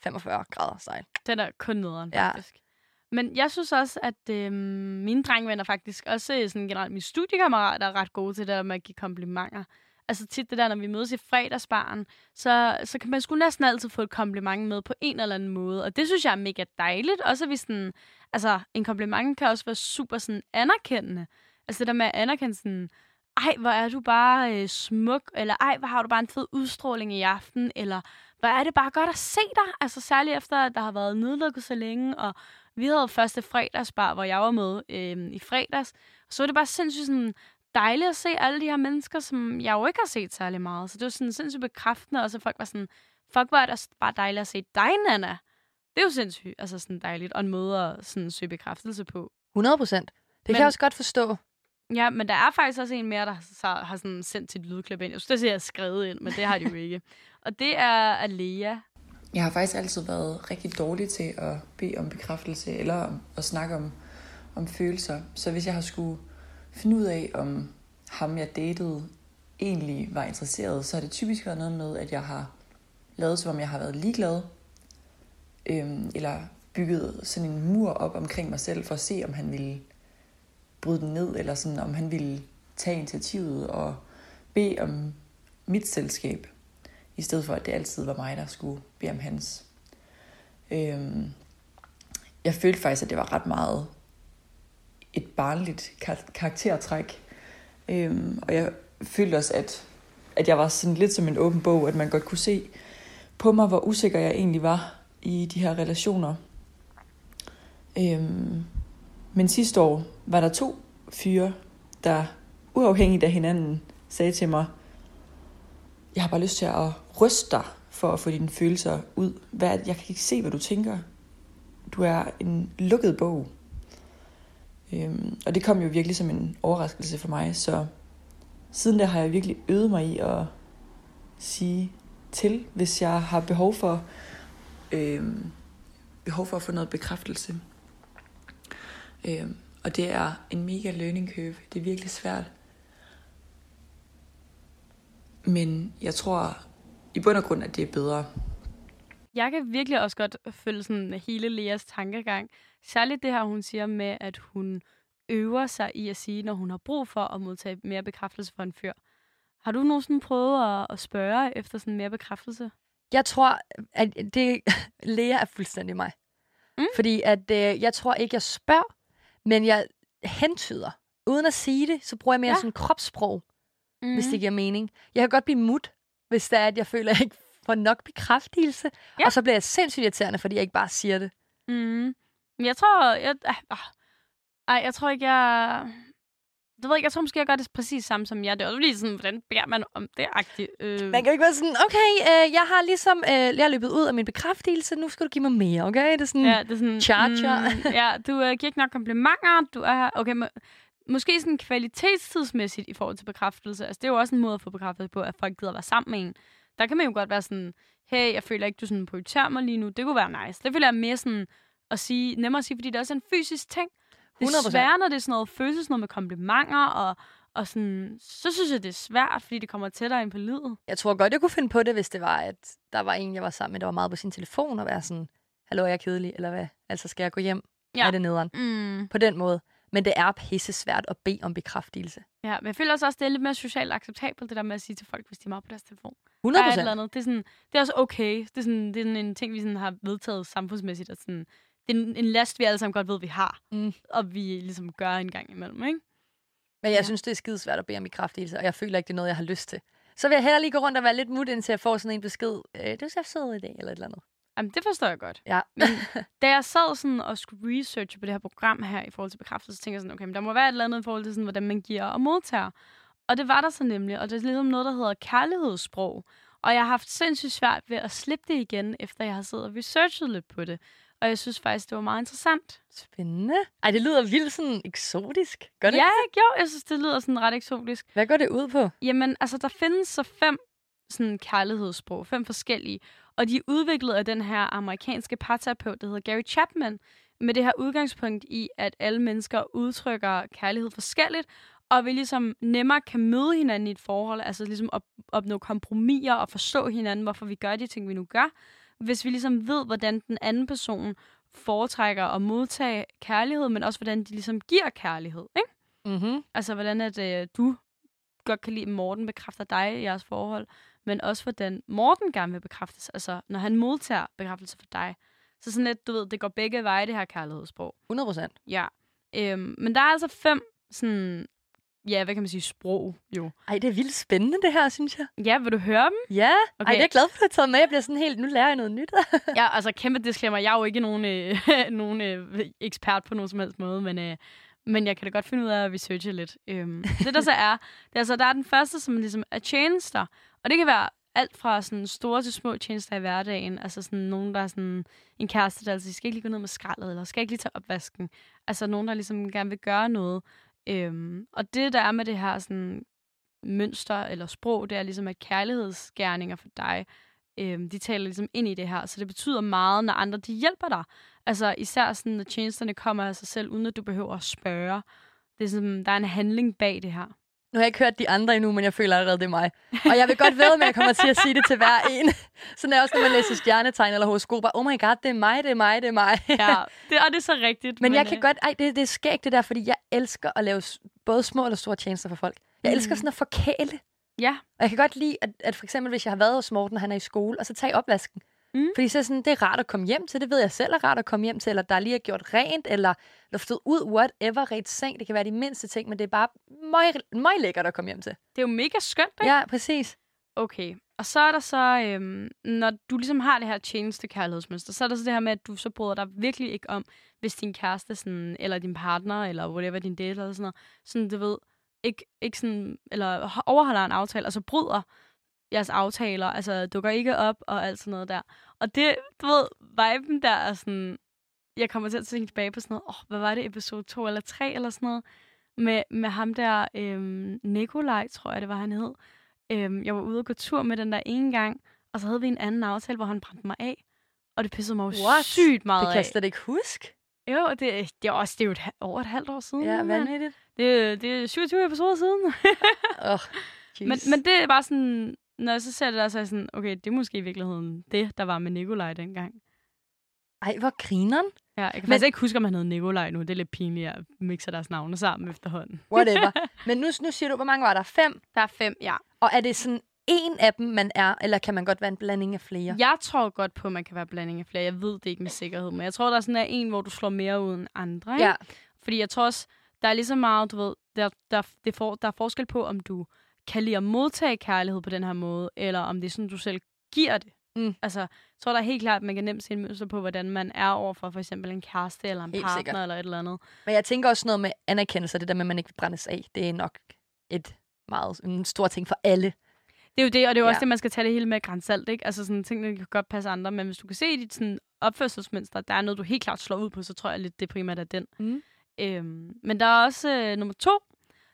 45 grader stejl. Den er kun nederen, Ja. Men jeg synes også, at øh, mine drengvenner faktisk, også øh, sådan generelt mine studiekammerater, er ret gode til det der med at give komplimenter. Altså tit det der, når vi mødes i fredagsbaren, så, så kan man sgu næsten altid få et kompliment med på en eller anden måde. Og det synes jeg er mega dejligt. Også at vi sådan, altså en kompliment kan også være super sådan anerkendende. Altså det der med at anerkende sådan, ej, hvor er du bare øh, smuk, eller ej, hvor har du bare en fed udstråling i aften, eller hvor er det bare godt at se dig. Altså særligt efter, at der har været nedlukket så længe, og vi havde første fredagsbar, hvor jeg var med øh, i fredags. Så var det bare sindssygt sådan, dejligt at se alle de her mennesker, som jeg jo ikke har set særlig meget. Så det var sådan sindssygt bekræftende, og så folk var sådan, fuck, hvor er det bare dejligt at se dig, Nana. Det er jo sindssygt, altså sådan dejligt, og en måde at sådan søge bekræftelse på. 100 procent. Det Men- kan jeg også godt forstå. Ja, men der er faktisk også en mere, der så har sådan sendt sit lydklip ind. Jeg synes, det er skrevet ind, men det har de jo ikke. Og det er Alea. Jeg har faktisk altid været rigtig dårlig til at bede om bekræftelse eller om at snakke om, om følelser. Så hvis jeg har skulle finde ud af, om ham jeg datede egentlig var interesseret, så har det typisk været noget med, at jeg har lavet, som om jeg har været ligeglad. Øhm, eller bygget sådan en mur op omkring mig selv, for at se, om han ville bryde den ned, eller sådan, om han ville tage initiativet og bede om mit selskab i stedet for at det altid var mig, der skulle bede om hans. Øhm, jeg følte faktisk, at det var ret meget et barnligt kar- karaktertræk. Øhm, og jeg følte også, at, at jeg var sådan lidt som en åben bog, at man godt kunne se på mig, hvor usikker jeg egentlig var i de her relationer. Øhm, men sidste år var der to fyre, der uafhængigt af hinanden sagde til mig, jeg har bare lyst til at ryste dig for at få dine følelser ud. Hvad, jeg kan ikke se, hvad du tænker. Du er en lukket bog. Øhm, og det kom jo virkelig som en overraskelse for mig, så siden der har jeg virkelig øvet mig i at sige til, hvis jeg har behov for, øhm, behov for at få noget bekræftelse. Øhm, og det er en mega learning curve. Det er virkelig svært. Men jeg tror i bund og grund, at det er bedre. Jeg kan virkelig også godt følge sådan hele Leas tankegang. Særligt det her, hun siger med, at hun øver sig i at sige, når hun har brug for at modtage mere bekræftelse fra en fyr. Har du nogensinde prøvet at, at spørge efter sådan mere bekræftelse? Jeg tror, at det, Lea er fuldstændig mig. Mm. Fordi at øh, jeg tror ikke, jeg spørger, men jeg hentyder. Uden at sige det, så bruger jeg mere Ja. sådan kropssprog, mm. hvis det giver mening. Jeg kan godt blive mut, hvis det er, at jeg føler, at jeg ikke får nok bekræftelse. Ja. Og så bliver jeg sindssygt irriterende, fordi jeg ikke bare siger det. Mm. Men jeg tror, jeg, ah, ej, jeg tror ikke, jeg... det ved jeg, jeg tror måske, jeg gør det præcis samme som jeg. Det er også fordi, sådan, hvordan beder man om det agtigt? Øh, Man kan jo ikke være sådan, okay, øh, jeg har ligesom øh, jeg har løbet ud af min bekræftelse, nu skal du give mig mere, okay? Det er sådan, Ja, det er sådan... Cha-cha. Mm, ja, du øh, giver ikke nok komplimenter. Du er... Okay, må, måske sådan kvalitetstidsmæssigt i forhold til bekræftelse. Altså, det er jo også en måde at få bekræftet på, at folk gider være sammen med en. Der kan man jo godt være sådan, hey, jeg føler ikke, du sådan prioriterer mig lige nu. Det kunne være nice. Det føler jeg er mere sådan at sige, nemmere at sige, fordi det er også en fysisk ting. Det er 100%. svært, når det er sådan noget følelses noget med komplimenter, og, og sådan, så synes jeg, det er svært, fordi det kommer tættere ind på livet. Jeg tror godt, jeg kunne finde på det, hvis det var, at der var en, jeg var sammen med, der var meget på sin telefon, og være sådan, hallo, er jeg kedelig, eller hvad? Altså, skal jeg gå hjem? Ja. Er det nederen? Mm. På den måde. Men det er pisse svært at bede om bekræftelse. Ja, men jeg føler også, det er lidt mere socialt acceptabelt, det der med at sige til folk, hvis de er meget på deres telefon. 100 Der er et eller procent. andet. Det er, sådan, det er også okay. Det er, sådan, det er sådan en ting, vi sådan har vedtaget samfundsmæssigt. At sådan, det er en, en last, vi alle sammen godt ved, vi har. Mm. Og vi ligesom gør en gang imellem, ikke? Men jeg Ja. synes, det er skide svært at bede om bekræftelse, og jeg føler ikke, det er noget, jeg har lyst til. Så vil jeg hellere lige gå rundt og være lidt mut, indtil jeg får sådan en besked. Øh, du ser sød i dag, eller et eller andet. Jamen, det forstår jeg godt. Ja. Men da jeg sad sådan og skulle researche på det her program her i forhold til bekræftelse, så tænkte jeg sådan, okay, men der må være et eller andet i forhold til, sådan, hvordan man giver og modtager. Og det var der så nemlig, og det er ligesom noget, der hedder kærlighedssprog. Og jeg har haft sindssygt svært ved at slippe det igen, efter jeg har siddet og researchet lidt på det. Og jeg synes faktisk, det var meget interessant. Spændende. Ej, det lyder vildt sådan eksotisk. Gør det? Ja, ikke? jo, jeg synes, det lyder sådan ret eksotisk. Hvad går det ud på? Jamen, altså, der findes så fem sådan kærlighedssprog, fem forskellige, og de er udviklet af den her amerikanske parterapeut, der hedder Gary Chapman, med det her udgangspunkt i, at alle mennesker udtrykker kærlighed forskelligt, og vi ligesom nemmere kan møde hinanden i et forhold, altså ligesom op, opnå kompromiser og forstå hinanden, hvorfor vi gør de ting, vi nu gør, hvis vi ligesom ved, hvordan den anden person foretrækker at modtage kærlighed, men også hvordan de ligesom giver kærlighed, ikke? Mm-hmm. Altså, hvordan at øh, du godt kan lide, at Morten bekræfter dig i jeres forhold, men også hvordan Morten gerne vil bekræftes. Altså, når han modtager bekræftelse fra dig. Så sådan lidt, du ved, det går begge veje, det her kærlighedssprog. 100 procent. Ja. Øhm, men der er altså fem sådan, ja, hvad kan man sige, sprog jo. Ej, det er vildt spændende, det her, synes jeg. Ja, vil du høre dem? Ja, okay. Ej, det er jeg glad for, at du har taget med. Jeg bliver sådan helt, nu lærer jeg noget nyt. Ja, altså kæmpe disclaimer. Jeg er jo ikke nogen, øh, nogen øh, ekspert på nogen som helst måde, men, øh, men jeg kan da godt finde ud af at researche lidt. Øhm, det der så er, det er altså, der er den første, som ligesom er tjenester. Og det kan være alt fra sådan store til små tjenester i hverdagen. Altså sådan nogen, der er sådan en kæreste, der altså, skal ikke lige gå ned med skraldet, eller skal ikke lige tage opvasken. Altså nogen, der ligesom gerne vil gøre noget. Øhm, og det, der er med det her sådan, mønster eller sprog, det er ligesom, at kærlighedsgerninger for dig, øhm, de taler ligesom ind i det her. Så det betyder meget, når andre de hjælper dig. Altså især sådan, når tjenesterne kommer af sig selv, uden at du behøver at spørge. Det er sådan, der er en handling bag det her. Nu har jeg ikke hørt de andre endnu, men jeg føler allerede, det er mig. Og jeg vil godt ved, at jeg kommer til at sige det til hver en. Sådan er også, når man læser stjernetegn eller horoskoper. Oh my god, det er mig, det er mig, det er mig. Ja, det, og det er så rigtigt. Men jeg kan øh, godt... Ej, det, det er skægt det der, fordi jeg elsker at lave både små eller store tjenester for folk. Jeg elsker Mm. sådan at forkæle. Ja, Og jeg kan godt lide, at, at for eksempel, hvis jeg har været hos Morten, han er i skole, og så tage opvasken. Mm. Fordi så er sådan, det er rart at komme hjem til, det ved jeg selv er rart at komme hjem til, eller der lige er gjort rent, eller luftet ud, whatever, ret seng. Det kan være de mindste ting, men det er bare møg, møg lækkert at komme hjem til. det er jo mega skønt, ikke? Ja, præcis. Okay. Og så er der så, øhm, når du ligesom har det her tjeneste kærlighedsmønster, så er der så det her med, at du så bryder dig virkelig ikke om, hvis din kæreste, sådan, eller din partner, eller whatever, din date, eller sådan noget, sådan, du ved, ikke, ikke sådan, eller overholder en aftale, og så bryder jeres aftaler, altså dukker ikke op, og alt sådan noget der. Og det, du ved, viben der er sådan, jeg kommer til at tænke tilbage på sådan noget, åh, oh, hvad var det, episode 2 eller 3 eller sådan noget, med, med ham der, øhm, Nikolaj, tror jeg, det var, han hed. Øhm, jeg var ude og gå tur med den der ene gang, og så havde vi en anden aftale, hvor han brændte mig af. Og det pissede mig jo What? sygt meget Det kan jeg af. slet ikke huske. Jo, det, det er også det er jo et, over et halvt år siden. Ja, vanvittigt. det, det er 27 episoder siden. Oh, men, men det er bare sådan, når jeg så ser det der, så er jeg sådan, okay, det er måske i virkeligheden det, der var med Nikolaj dengang. Ej, hvor grineren. Ja, jeg kan Men- faktisk ikke huske, om han hed Nikolaj nu. Det er lidt pinligt, at mixer deres navne sammen efterhånden. Whatever. men nu, nu siger du, hvor mange var der? Fem? Der er fem, ja. Og er det sådan en af dem, man er, eller kan man godt være en blanding af flere? Jeg tror godt på, at man kan være blanding af flere. Jeg ved det ikke med sikkerhed, men jeg tror, der er sådan er en, hvor du slår mere ud end andre. Ikke? Ja. Fordi jeg tror også, der er lige så meget, du ved, der, der, det for, der er forskel på, om du kan lide at modtage kærlighed på den her måde, eller om det er sådan, du selv giver det. Mm. Altså, jeg tror der er helt klart, at man kan nemt se en mønster på, hvordan man er over for for eksempel en kæreste eller en Helt partner sikkert. eller et eller andet. Men jeg tænker også noget med anerkendelse, det der med, at man ikke vil brændes af. Det er nok et meget, en stor ting for alle. Det er jo det, og det er jo Ja. også det, man skal tage det hele med grænsalt, ikke? Altså sådan tingene kan godt passe andre, men hvis du kan se i dit sådan, opførselsmønster, der er noget, du helt klart slår ud på, så tror jeg lidt, det primært er den. Mm. Øhm, men der er også øh, nummer to,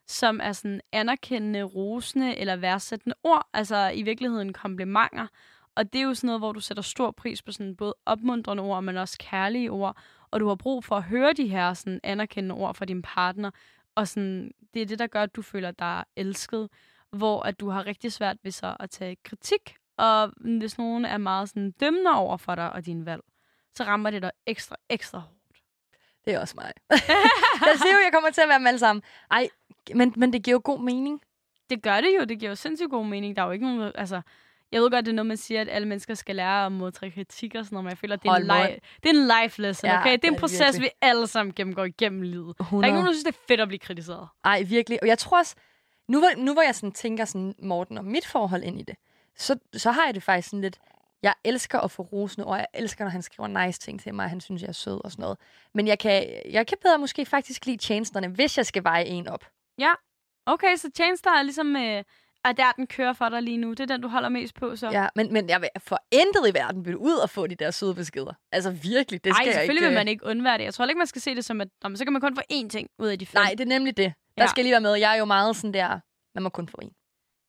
som er sådan anerkendende, rosende eller værdsættende ord, altså i virkeligheden komplimenter. Og det er jo sådan noget, hvor du sætter stor pris på sådan både opmuntrende ord, men også kærlige ord. Og du har brug for at høre de her sådan anerkendende ord fra din partner. Og sådan, det er det, der gør, at du føler dig elsket. Hvor at du har rigtig svært ved så at tage kritik. Og hvis nogen er meget sådan dømmende over for dig og din valg, så rammer det dig ekstra, ekstra hårdt. Det er også mig. jeg siger jo, jeg kommer til at være med alle sammen. Ej, men, men det giver jo god mening. Det gør det jo. Det giver jo sindssygt god mening. Der er jo ikke nogen... Altså, jeg ved godt, det er noget, man siger, at alle mennesker skal lære at modtage kritik og sådan noget, men jeg føler, at det er, en, Hold li- det er en life lesson, Ja, okay? Det er en det proces, virkelig. vi alle sammen gennemgår igennem livet. 100. Der er ikke nogen, der synes, det er fedt at blive kritiseret. Ej, virkelig. Og jeg tror også, nu hvor, nu hvor jeg sådan tænker sådan, Morten og mit forhold ind i det, så, så har jeg det faktisk sådan lidt, jeg elsker at få rosende ord. Jeg elsker, når han skriver nice ting til mig. Han synes, jeg er sød og sådan noget. Men jeg kan, jeg kan bedre måske faktisk lide tjenesterne, hvis jeg skal veje en op. Ja, Okay, så tjenester er ligesom... Øh, at der den kører for dig lige nu. Det er den, du holder mest på, så. Ja, men, men jeg vil for intet i verden vil ud og få de der søde beskeder. Altså virkelig, det skal Ej, jeg selvfølgelig ikke... vil man ikke undvære det. Jeg tror ikke, man skal se det som, at men så kan man kun få én ting ud af de fem. Nej, det er nemlig det. Der Ja. skal lige være med. Jeg er jo meget sådan der, man må kun få en.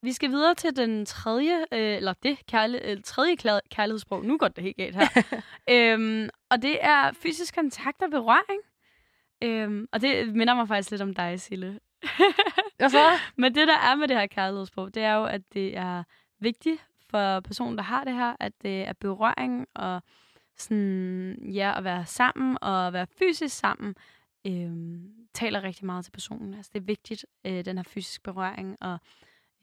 Vi skal videre til den tredje, øh, eller det kærle, øh, tredje kærlighedssprog. Nu går det helt galt her. øhm, og det er fysisk kontakt og berøring. Øhm, og det minder mig faktisk lidt om dig, Sille. Så? Men det, der er med det her kærlighedssprog, det er jo, at det er vigtigt for personen, der har det her, at det er berøring og sådan, ja, at være sammen og være fysisk sammen, øhm, taler rigtig meget til personen. Altså, det er vigtigt, øh, den her fysisk berøring, og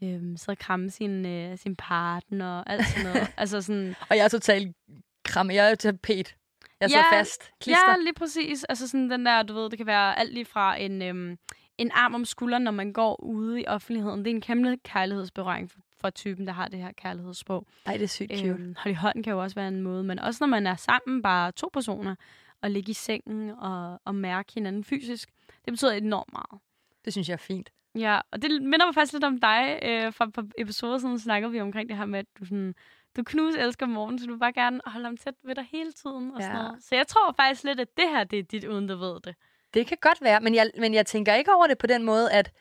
øhm, sidde og kramme sin, øh, sin partner og alt sådan noget. altså sådan, Og jeg er totalt kram. Jeg er jo tapet. Jeg sidder Ja, fast. Klister. Ja, lige præcis. Altså sådan den der, du ved, det kan være alt lige fra en, øhm, en arm om skulderen, når man går ude i offentligheden. Det er en kæmpe kærlighedsberøring for, for typen, der har det her kærlighedssprog. Ej, det er sygt cute. Øhm, hold i hånden kan jo også være en måde, men også når man er sammen, bare to personer, og ligge i sengen og, og mærke hinanden fysisk. Det betyder enormt meget. Det synes jeg er fint. Ja, og det minder mig faktisk lidt om dig. Øh, fra, fra episoder siden snakkede vi omkring det her med, at du, sådan, du knus elsker morgen, så du vil bare gerne holde ham tæt ved dig hele tiden. Og sådan Ja. noget. Så jeg tror faktisk lidt, at det her det er dit, uden du ved det. Det kan godt være, men jeg, men jeg tænker ikke over det på den måde, at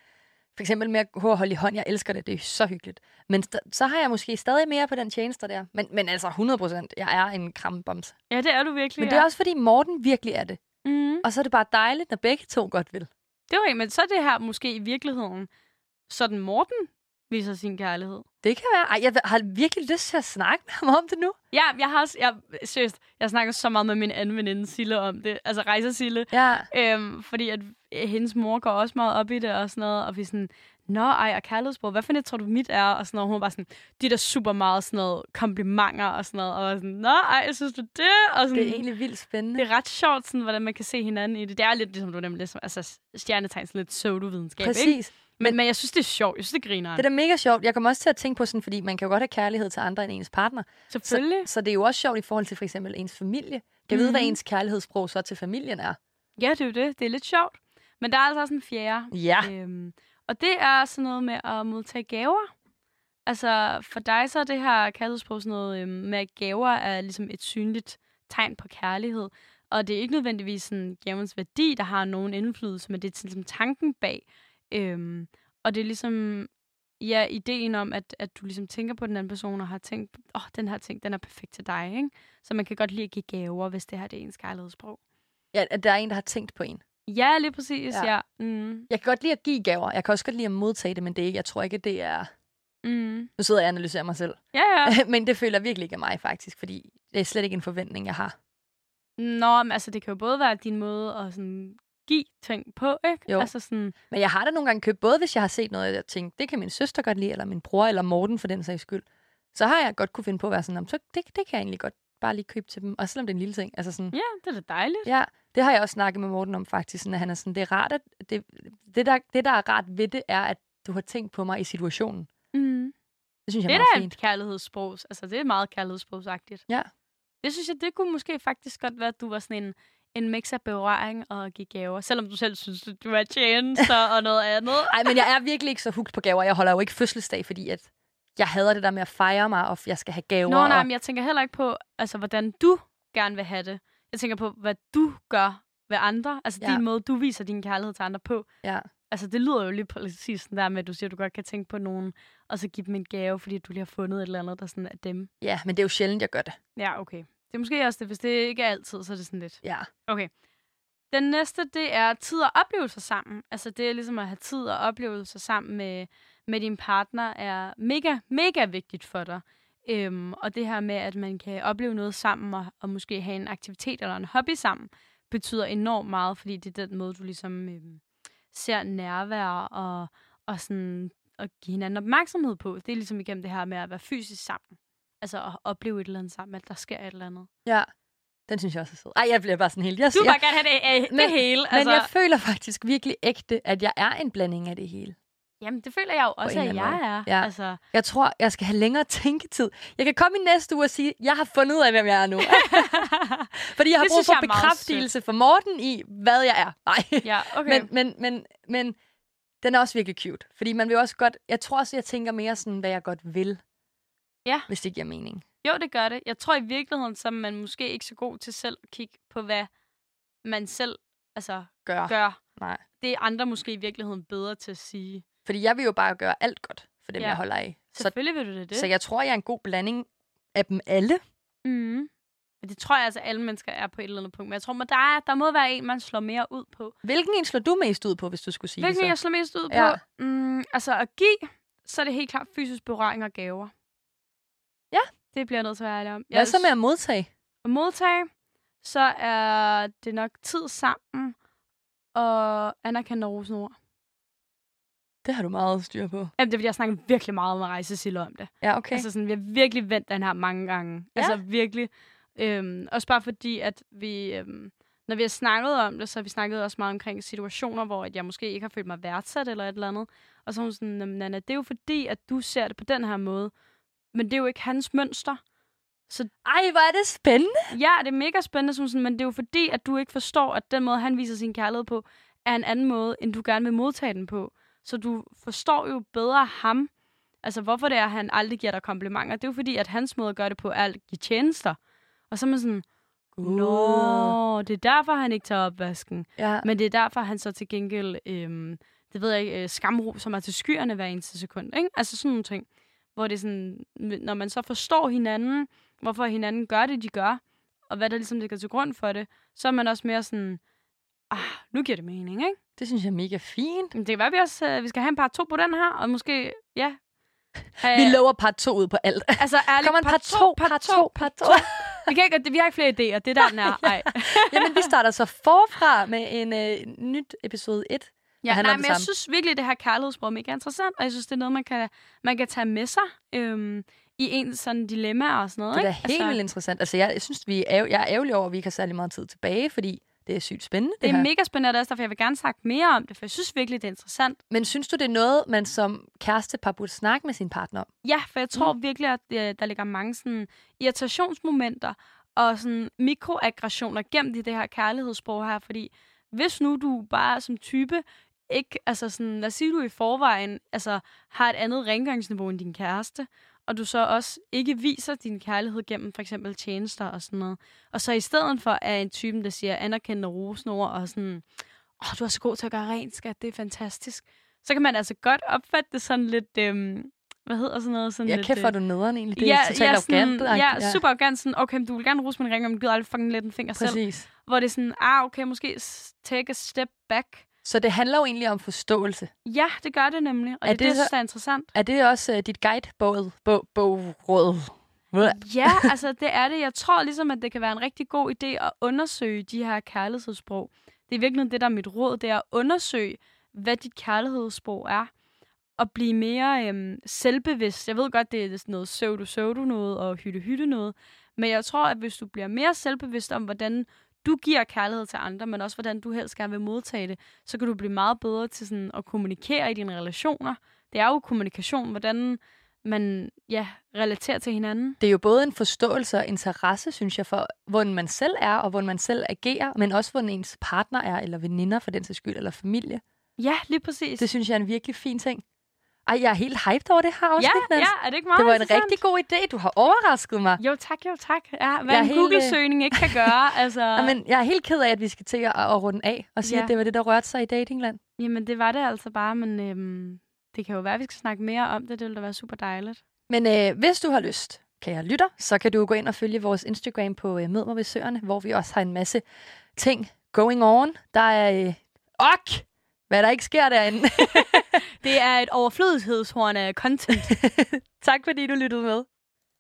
for eksempel med at holde i hånd, jeg elsker det, det er så hyggeligt. Men så har jeg måske stadig mere på den tjeneste der. Men, men altså 100 procent, jeg er en kramboms. Ja, det er du virkelig. Men det er også fordi Morten virkelig er det. Mm. Og så er det bare dejligt, når begge to godt vil. Det var ikke, men så er det her måske i virkeligheden sådan Morten viser sin kærlighed. Det kan være. Ej, jeg har virkelig lyst til at snakke med ham om det nu. Ja, jeg har også, jeg, seriøst, jeg snakker så meget med min anden veninde Sille om det, altså Rejser Sille, Ja. øhm, fordi at øh, hendes mor går også meget op i det og sådan noget, og vi sådan, Nå, ej, og kærlighedssprog, hvad for det tror du mit er? Og sådan noget. Hun var bare sådan, de der super meget sådan noget komplimenter og sådan noget. Og var sådan, nå, ej, synes du det? Og sådan, Det er egentlig vildt spændende. det er ret sjovt, sådan, hvordan man kan se hinanden i det. Det er lidt ligesom du nemlig, ligesom, altså stjernetegn, sådan lidt pseudovidenskab, ikke? Men, men jeg synes, det er sjovt. Jeg synes, det griner. Det er da mega sjovt. Jeg kommer også til at tænke på sådan, fordi man kan jo godt have kærlighed til andre end ens partner. Selvfølgelig. Så, så det er jo også sjovt i forhold til for eksempel ens familie. Kan mm-hmm. vide, hvad Mhm. ens kærlighedssprog så til familien er. Ja, det er jo det. Det er lidt sjovt. Men der er altså også en fjerde. Ja. Øhm, og det er sådan noget med at modtage gaver. Altså, for dig så er det her kærlighedssprog sådan noget øhm, med, at gaver er ligesom et synligt tegn på kærlighed. Og det er ikke nødvendigvis sådan gavens værdi, der har nogen indflydelse, men det er ligesom tanken bag. Øhm, og det er ligesom, ja, ideen om, at, at du ligesom tænker på den anden person og har tænkt, åh, oh, den her ting, den er perfekt til dig, ikke? Så man kan godt lide at give gaver, hvis det her det er ens kærlighedssprog. ja, at der er en, der har tænkt på en. Ja, lige præcis, Ja. ja. Mm. Jeg kan godt lide at give gaver. Jeg kan også godt lide at modtage det, men det er ikke, jeg tror ikke, det er... Mm. Nu sidder jeg og analyserer mig selv. Ja, ja. men det føler jeg virkelig ikke af mig, faktisk, fordi det er slet ikke en forventning, jeg har. Nå, men altså, det kan jo både være din måde at sådan, give ting på, ikke? Jo. Altså sådan, Men jeg har da nogle gange købt, både hvis jeg har set noget, jeg tænkte, det kan min søster godt lide, eller min bror, eller Morten for den sags skyld. Så har jeg godt kunne finde på at være sådan, "Nå, så det, det kan jeg egentlig godt bare lige købe til dem. Og selvom det er en lille ting. Altså sådan, ja, det er da dejligt. Ja, det har jeg også snakket med Morten om faktisk, sådan, at han er sådan, det er rart, at det, det, der, det, der er rart ved det, er, at du har tænkt på mig i situationen. Mm. Det synes jeg Det er er meget fint. et kærlighedssprog. Altså, det er meget kærlighedssprogsagtigt. Ja. Det synes jeg, det kunne måske faktisk godt være, at du var sådan en, en mix af berøring og give gaver. Selvom du selv synes, at du er tjenester og noget andet. Nej, men jeg er virkelig ikke så hugt på gaver. Jeg holder jo ikke fødselsdag, fordi at jeg hader det der med at fejre mig, og jeg skal have gaver. Nå, nej, og... men jeg tænker heller ikke på, altså, hvordan du gerne vil have det. Jeg tænker på, hvad du gør ved andre. Altså, Ja. din måde, du viser din kærlighed til andre på. Ja. Altså, det lyder jo lige præcis sådan der med, at du siger, at du godt kan tænke på nogen, og så give dem en gave, fordi du lige har fundet et eller andet, der sådan er dem. ja, men det er jo sjældent, jeg gør det. Ja, okay. Det er måske også det. Hvis det ikke er altid, så er det sådan lidt. Ja. Okay. Den næste, det er tid og oplevelser sammen. Altså det er ligesom at have tid og oplevelser sammen med, med din partner er mega, mega vigtigt for dig. Øhm, og det her med, at man kan opleve noget sammen og, og måske have en aktivitet eller en hobby sammen, betyder enormt meget, fordi det er den måde, du ligesom øhm, ser nærvær og, og sådan at give hinanden opmærksomhed på. Det er ligesom igennem det her med at være fysisk sammen. Altså at opleve et eller andet sammen, at der sker et eller andet. Ja. Den synes jeg også er sød. Ej, jeg bliver bare sådan helt... Jeg, Du vil bare gerne have det, øh, Men- det hele. Men jeg føler faktisk virkelig ægte, at jeg er en blanding af det hele. Jamen, det føler jeg jo også, at jeg anden er. måde. Ja. Altså, Jeg tror, jeg skal have længere tænketid. Jeg kan komme i næste uge og sige, jeg har fundet ud af, hvem jeg er nu. Fordi jeg har Det brug for bekræftelse fra Morten i, hvad jeg er. Nej. ja, okay. Men, men, men, men den er også virkelig cute. Fordi man vil også godt... Jeg tror også, jeg tænker mere sådan, hvad jeg godt vil. Ja. Hvis det giver mening. Jo, det gør det. Jeg tror i virkeligheden, så er man måske ikke så god til selv at kigge på, hvad man selv altså, Gør. gør. Nej. Det er andre måske i virkeligheden bedre til at sige. Fordi jeg vil jo bare gøre alt godt for dem, Ja. jeg holder af. Så, Selvfølgelig vil du det. det. så jeg tror, jeg er en god blanding af dem alle. Mm. Men det tror jeg altså, alle mennesker er på et eller andet punkt. Men jeg tror, at der, er, der må være en, man slår mere ud på. Hvilken en slår du mest ud på, hvis du skulle sige Hvilken det jeg så? slår mest ud Ja. på? Mm, altså at give, så er det helt klart fysisk berøring og gaver. Ja. Det bliver jeg nødt til at være ærlig om. Hvad så med at modtage? at modtage, så er det nok tid sammen og anerkende rosenord. Det har du meget styr på. Jamen, det er fordi, jeg snakker virkelig meget med Rejsesille om det. Ja, okay. Altså sådan, vi har virkelig vendt den her mange gange. Ja. Altså virkelig. Øhm, også bare fordi, at vi, øhm, når vi har snakket om det, så har vi snakket også meget omkring situationer, hvor at jeg måske ikke har følt mig værdsat eller et eller andet. Og så er hun sådan, "Jamen, Nana, det er jo fordi, at du ser det på den her måde. Men det er jo ikke hans mønster. Ej, hvor er det spændende. Ja, det er mega spændende, som sådan, men det er jo fordi, at du ikke forstår, at den måde, han viser sin kærlighed på, er en anden måde, end du gerne vil modtage den på. Så du forstår jo bedre ham. Altså, hvorfor det er, at han aldrig giver dig komplimenter. Det er jo fordi, at hans måde at gøre det på, er at give tjenester. Og så er man sådan, nå, det er derfor, han ikke tager opvasken. Ja. Men det er derfor, han så til gengæld, øhm, det ved jeg ikke, øh, skamro, som er til skyerne hver eneste sekund. Ikke? Altså sådan nogle ting. Hvor det er sådan, når man så forstår hinanden, hvorfor hinanden gør det, de gør, og hvad der ligesom ligger til grund for det, så er man også mere sådan, ah, nu giver det mening, ikke? Det synes jeg er mega fint. Men det kan være, vi også øh, vi skal have en part to på den her, og måske, ja. have, Vi lover part 2 ud på alt. Altså, ærligt, Kommer en part 2, part 2, part 2. Vi, kan ikke, vi har ikke flere idéer, det er der, den er. Ej. Jamen, vi starter så forfra med en øh, nyt episode 1. Ja, nej, det men jeg samme. synes virkelig, at det her kærlighedssprog er mega interessant, og jeg synes, det er noget, man kan, man kan tage med sig øhm, i ens sådan dilemmaer og sådan noget. Det er ikke? helt vildt interessant. Altså, jeg, jeg synes, vi er, jeg er ærgerlig over, at vi ikke har særlig meget tid tilbage, fordi det er sygt spændende, det, det er her. mega spændende, og det er også derfor, jeg vil gerne snakke mere om det, for jeg synes virkelig, det er interessant. Men synes du, det er noget, man som kærestepar burde snakke med sin partner om? Ja, for jeg tror mm. virkelig, at øh, der ligger mange sådan, irritationsmomenter og sådan mikroaggressioner gemt i det her kærlighedssprog her, fordi hvis nu du bare som type ikke, altså sådan, lad os sige, du i forvejen altså, har et andet rengøringsniveau end din kæreste, og du så også ikke viser din kærlighed gennem for eksempel tjenester og sådan noget. Og så i stedet for er en typen, der siger anerkendende rosenord og sådan, åh, du er så god til at gøre rent, skat, det er fantastisk. Så kan man altså godt opfatte det sådan lidt, øhm, hvad hedder sådan noget? Sådan Ja, lidt, kæft, øh, hvor er du nederen egentlig. Det er totalt sådan, arrogant. ja, super arrogant. Sådan, okay, du vil gerne ruse min ring, men du gider aldrig fucking let en finger selv. Præcis. Hvor det er sådan, ah, okay, måske take a step back. Så det handler jo egentlig om forståelse. Ja, det gør det nemlig. Og Er er det, det, det så- er interessant. Er det også uh, dit guidebog, bog, bogråd? Ja, altså det er det. Jeg tror ligesom, at det kan være en rigtig god idé at undersøge de her kærlighedssprog. Det er virkelig det, der er mit råd, det er at undersøge, hvad dit kærlighedssprog er. Og blive mere øhm, selvbevidst. Jeg ved godt, det er sådan noget pseudo-pseudo noget og hytte-hytte noget. Men jeg tror, at hvis du bliver mere selvbevidst om, hvordan du giver kærlighed til andre, men også hvordan du helst gerne vil modtage det, så kan du blive meget bedre til sådan at kommunikere i dine relationer. Det er jo kommunikation, hvordan man ja, relaterer til hinanden. Det er jo både en forståelse og interesse, synes jeg, for hvordan man selv er, og hvordan man selv agerer, men også hvordan ens partner er, eller veninder for den sags skyld, eller familie. Ja, lige præcis. Det synes jeg er en virkelig fin ting. Ej, jeg er helt hyped over det her afsnit, ja, ja, er det ikke meget Det var en rigtig god idé. Du har overrasket mig. Jo tak, jo tak. Ja, hvad Jeg en Google-søgning ikke kan gøre. altså, Ja, men jeg er helt ked af, at vi skal til at, at runde af og sige, Ja. at det var det, der rørte sig i datingland. Jamen, det var det altså bare, men øhm, det kan jo være, at vi skal snakke mere om det. Det ville da være super dejligt. Men øh, hvis du har lyst, kære lytter, så kan du gå ind og følge vores Instagram på øh, Mød mig ved Søerne, hvor vi også har en masse ting going on. Der er øh, ok, hvad der ikke sker derinde. Det er et overflødighedshorn af content. tak fordi du lyttede med.